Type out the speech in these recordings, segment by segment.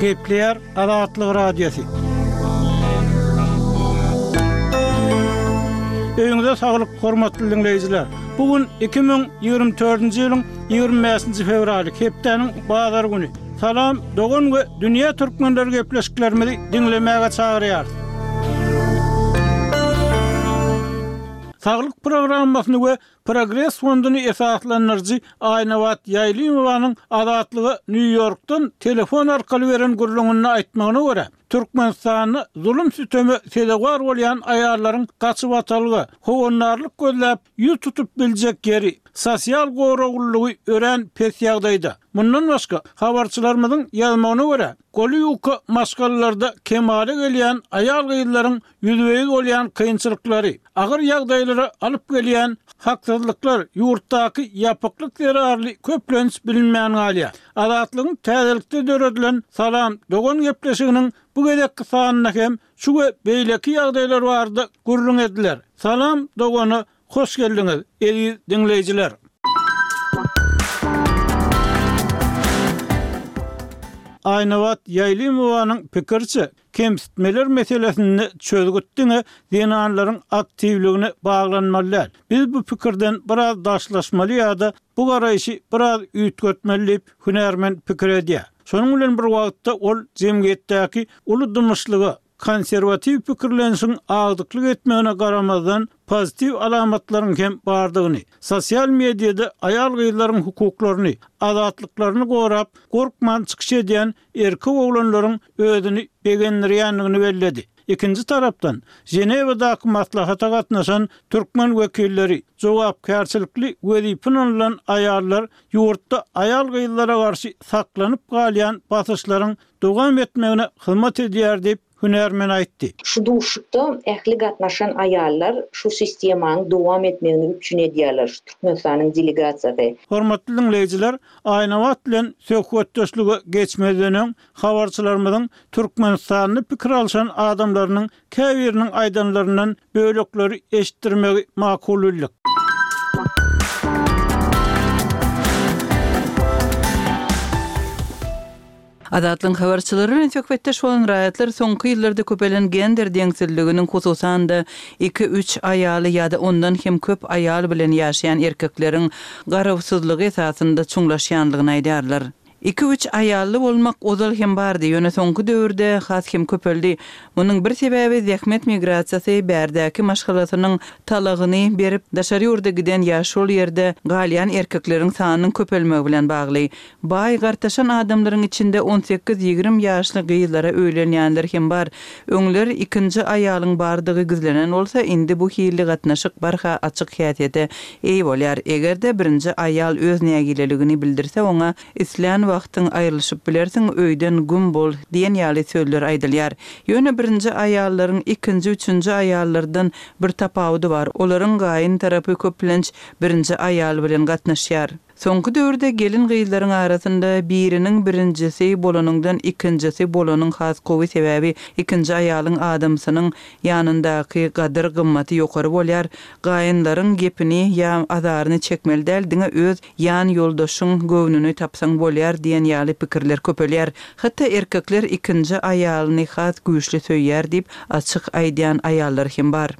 Gepleýär Azatlyk Radiosy. Öýüňize saglyk, hormatly diňleýjiler! Bu gün iki müň ýigrimi dördünji ýylyň ýigrimi bäşinji fewraly, hepdäniň bazar güni. Salam, dogan we dünýä türkmenleri gepleşiklerimizi diňlemäge çagyrýarys. Saglyk programmasyny we Progres fonduny esaslandyryjy Aýnabat Ýaýlymowanyň Azatlyga Nýu-Ýorkdan telefon arkaly beren gürrüňinde aýtmagyna görä, Türkmenistanda zulum-süteme sezewar bolýan aýallaryň gaçybatalga, howandarlyk gözläp ýüz tutup biljek ýeri, sosial goraglylygy örän pes ýagdaýda. Mundan başga, habarçylarymyzyň ýazmagyna görä, goly ýuka maşgalalarda kemala gelýän aýal-gyzlaryň ýüzbe-ýüz bolýan kynçylyklary, agyr ýagdaýlara alyp gelýän haksyzlyklar ýurtdaky ýapyklyk zerarly köplenç bilinmän galýar. Azatlygyň täzelikde döredilen Salam, dogan gepleşiginiň bu gezekki sanynda hem şu we beýleki ýagdaýlar barada gürrüň ediler. Salam, dogana hoş geldiňiz, eziz diňleýjiler! Aýnabat Ýaýlymowanyň pikiriçe, Kemsitmeler meselesinde çözgüt diňe zenanlaryň aktiwligine baglanmaly däl. Biz bu pikirden biraz daşlaşmaly ýa-da bu garaýşy biraz üýtgetmeli diýip, hünärmen pikir edýär. Şonuň bilen bir wagtda, ol jemgyýetdäki uly dymyşlyga, konserwatiw pikirlenişiň agdyklyk etmegine garamazdan, pozitiw alamatlaryň hem bardygyny, sosial mediada aýal-gyzlaryň hukuklaryny, azatlyklaryny gorap, gorkman çykyş edýän erkek oglanlaryň özüni begendirýändigini belledi. Ikinji tarapdan, Ženewadaky maslahata gatnaşan türkmen wekilleri jogapkärçilikli wezipin alynan aýallar ýurtda aýal-gyzlara garşy saklanyp galýan basyşlaryň dowam etmegine hyzmat edýär diýip, hünärmen aýtdy. Şu duşuşykda ähli gatnaşan aýallar şu sistemanyň dowam etmegini üpjün edýärler, şu Türkmenistanyň delegasiýasy. Hormatly diňleýjiler, Aýnabat bilen söhbetdeşlige geçmezden öň, habarçylarymyzyň türkmenistanly pikir alyşan adamlarynyň käbiriniň aýdanlaryndan bölekleri eşitdirmegi makul bildik. Azatlygyň habarçylary bilen söhbetdeş bolan raýatlar soňky ýyllarda köpelen gender deňsizliginiň, hususan-da, iki, üç aýaly ýa-da ondan hem köp aýal bilen ýaşaýan erkekleriň garawsyzlygy esasynda çuňlaşýandygyny aýdýarlar. Iki, üç aýally bolmak ozal hem bardy, ýöne soňky döwürde has hem köpeldi. Munuň bir sebäbi zähmet migrasiýasy, bärdäki maşgalasynyň talagyny berip, daşary ýurda giden ýa şol ýerde galýan erkekleriň sanynyň köpelmegi bilen bagly. Baý, gartaşan adamlaryň içinde on sekiz-ýigrimi ýaşly gyzlara öýlenýänler hem bar. Öňler ikinji aýalyň bardygy gizlenen bolsa, indi bu hilli gatnaşyk barha açyk häsiýete eýe bolýar. Eger-de birinji aýal öz nägileligini bildirse, oňa Islän wagtyň aýrylyşyp bilersiň, öýden güm bol diýen ýaly sözler aýdylýar. Ýöne birinji aýallaryň ikinji-üçünji aýallardan bir tapawudy bar, olaryň gaýyn tarapy köplenç birinji aýal bilen gatnaşýar. Soňky döwürde gelin-gyzlaryň arasynda biriniň birinjisi bolanyňdan ikinjisi bolanyň has gowy sebäbi ikinji aýalyň adamsynyň ýanyndaky gadyr gymmaty ýokary bolýar, gaýynlaryň gepini ýa azaryny çekmeli däl diňe öz ýan ýoldaşyň göwnüni tapsaň bolýar diýen ýaly pikirler köpelýär. Hatda erkekler ikinji aýalyny has güýçli söýýär diýip açyk aýdýan aýallar hem bar.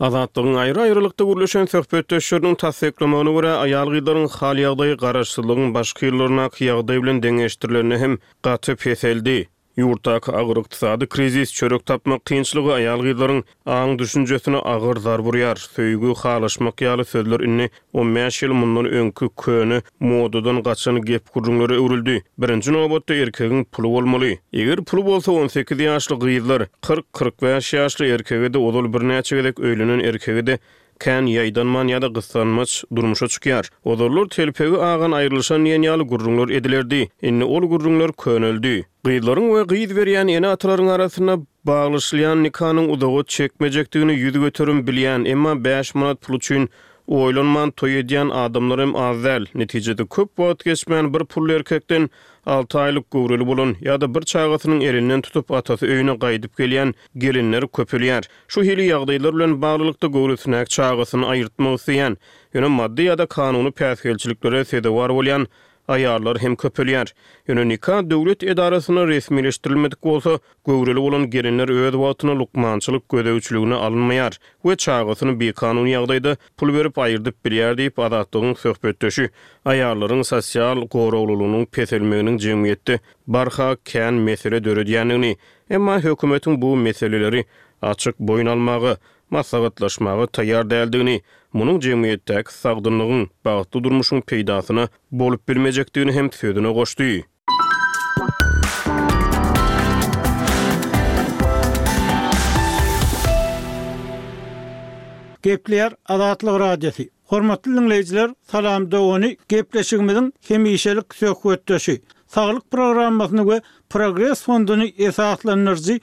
Azatlygyň aýry-aýrylykda gürleşen söhbetdeşleriniň tassyklamagyna görä, aýal-gyzlaryň hal-ýagdaýy garaşsyzlygyň başky ýyllaryndaky ýagdaý bilen deňeşdirilende hem gaty peseldi. Ýurtdaky agyr ykdysady krizis, çörek tapmak kynçylygy aýal-gyzlaryň aň-düşünjesine agyr zarb urýar. Söýgi, halaşmak ýaly sözler indi on bäş ýyl mundan öňki köne, modadan gaçan gep-gürrüňlere öwrüldi. Birinji nobatda erkegiň puly bolmaly. Eger puly bolsa, on sekiz ýaşly gyzlar, kyrk, kyrk bäş ýaşly erkege-de, ozal birnäçe gezek öýlenen erkege-de Kän ýaýdanman ýa-da gyssanmaç durmuşa çykýar. Ozallar telpegi agan aýrylyşan diýen ýaly gürrüňler edilerdi. Indi ol gürrüňler köneldi. Gyzlaryň we gyz berýän ene-atalaryň arasynda baglaşylýan nikanyň uzaga çekmejekdigini ýüz göterim bilýän, emma bäş manat pul üçin oýlanman toý edýän adamlar hem az däl. Netijede köp wagt geçmän bir pully erkekden alty aýlyk göwreli bolan ýa-da bir çagasynyň elinden tutup atasy öýüne gaýdyp gelýän Gelinler köpelýär. Şu hili ýagdaýlar bilen baglylykda, göwresindäki çagasyny aýyrtmak isleýän, ýöne maddy ýa-da kanuny päsgelçiliklere sezewar bolýan aýallar hem köpelýär. Ýöne nika döwlet edarasynda resmileşdirilmedik bolsa, göwreli bolan gelinler öz wagtynda lukmançylyk gözegçiligine alynmaýar we çagasyny bikanun ýagdaýda pul berip aýyrdyp bilýär diýip, Azatlygyň söhbetdeşi aýallaryň sosial goraglylygynyň peselmeginiň jemgyýetde barha kän mesele döredýändigini Emma hökümetiň bu meseleleri açyk boýun almaga, maslahatlaşmaga taýýar däldigini, munuň jemgyýetdäki sagdynlygyň, bagtly durmuşyň peýdasyna bolup bilmejekdigini hem sözüne goşdy. Gepleýär Azatlyk Radiosy, Hormatly diňleýjiler, Salam dogany gepleşigimiziň hemişelik söhbetdeşi, Saglyk programmasyny we Progres fonduny esaslandyryjy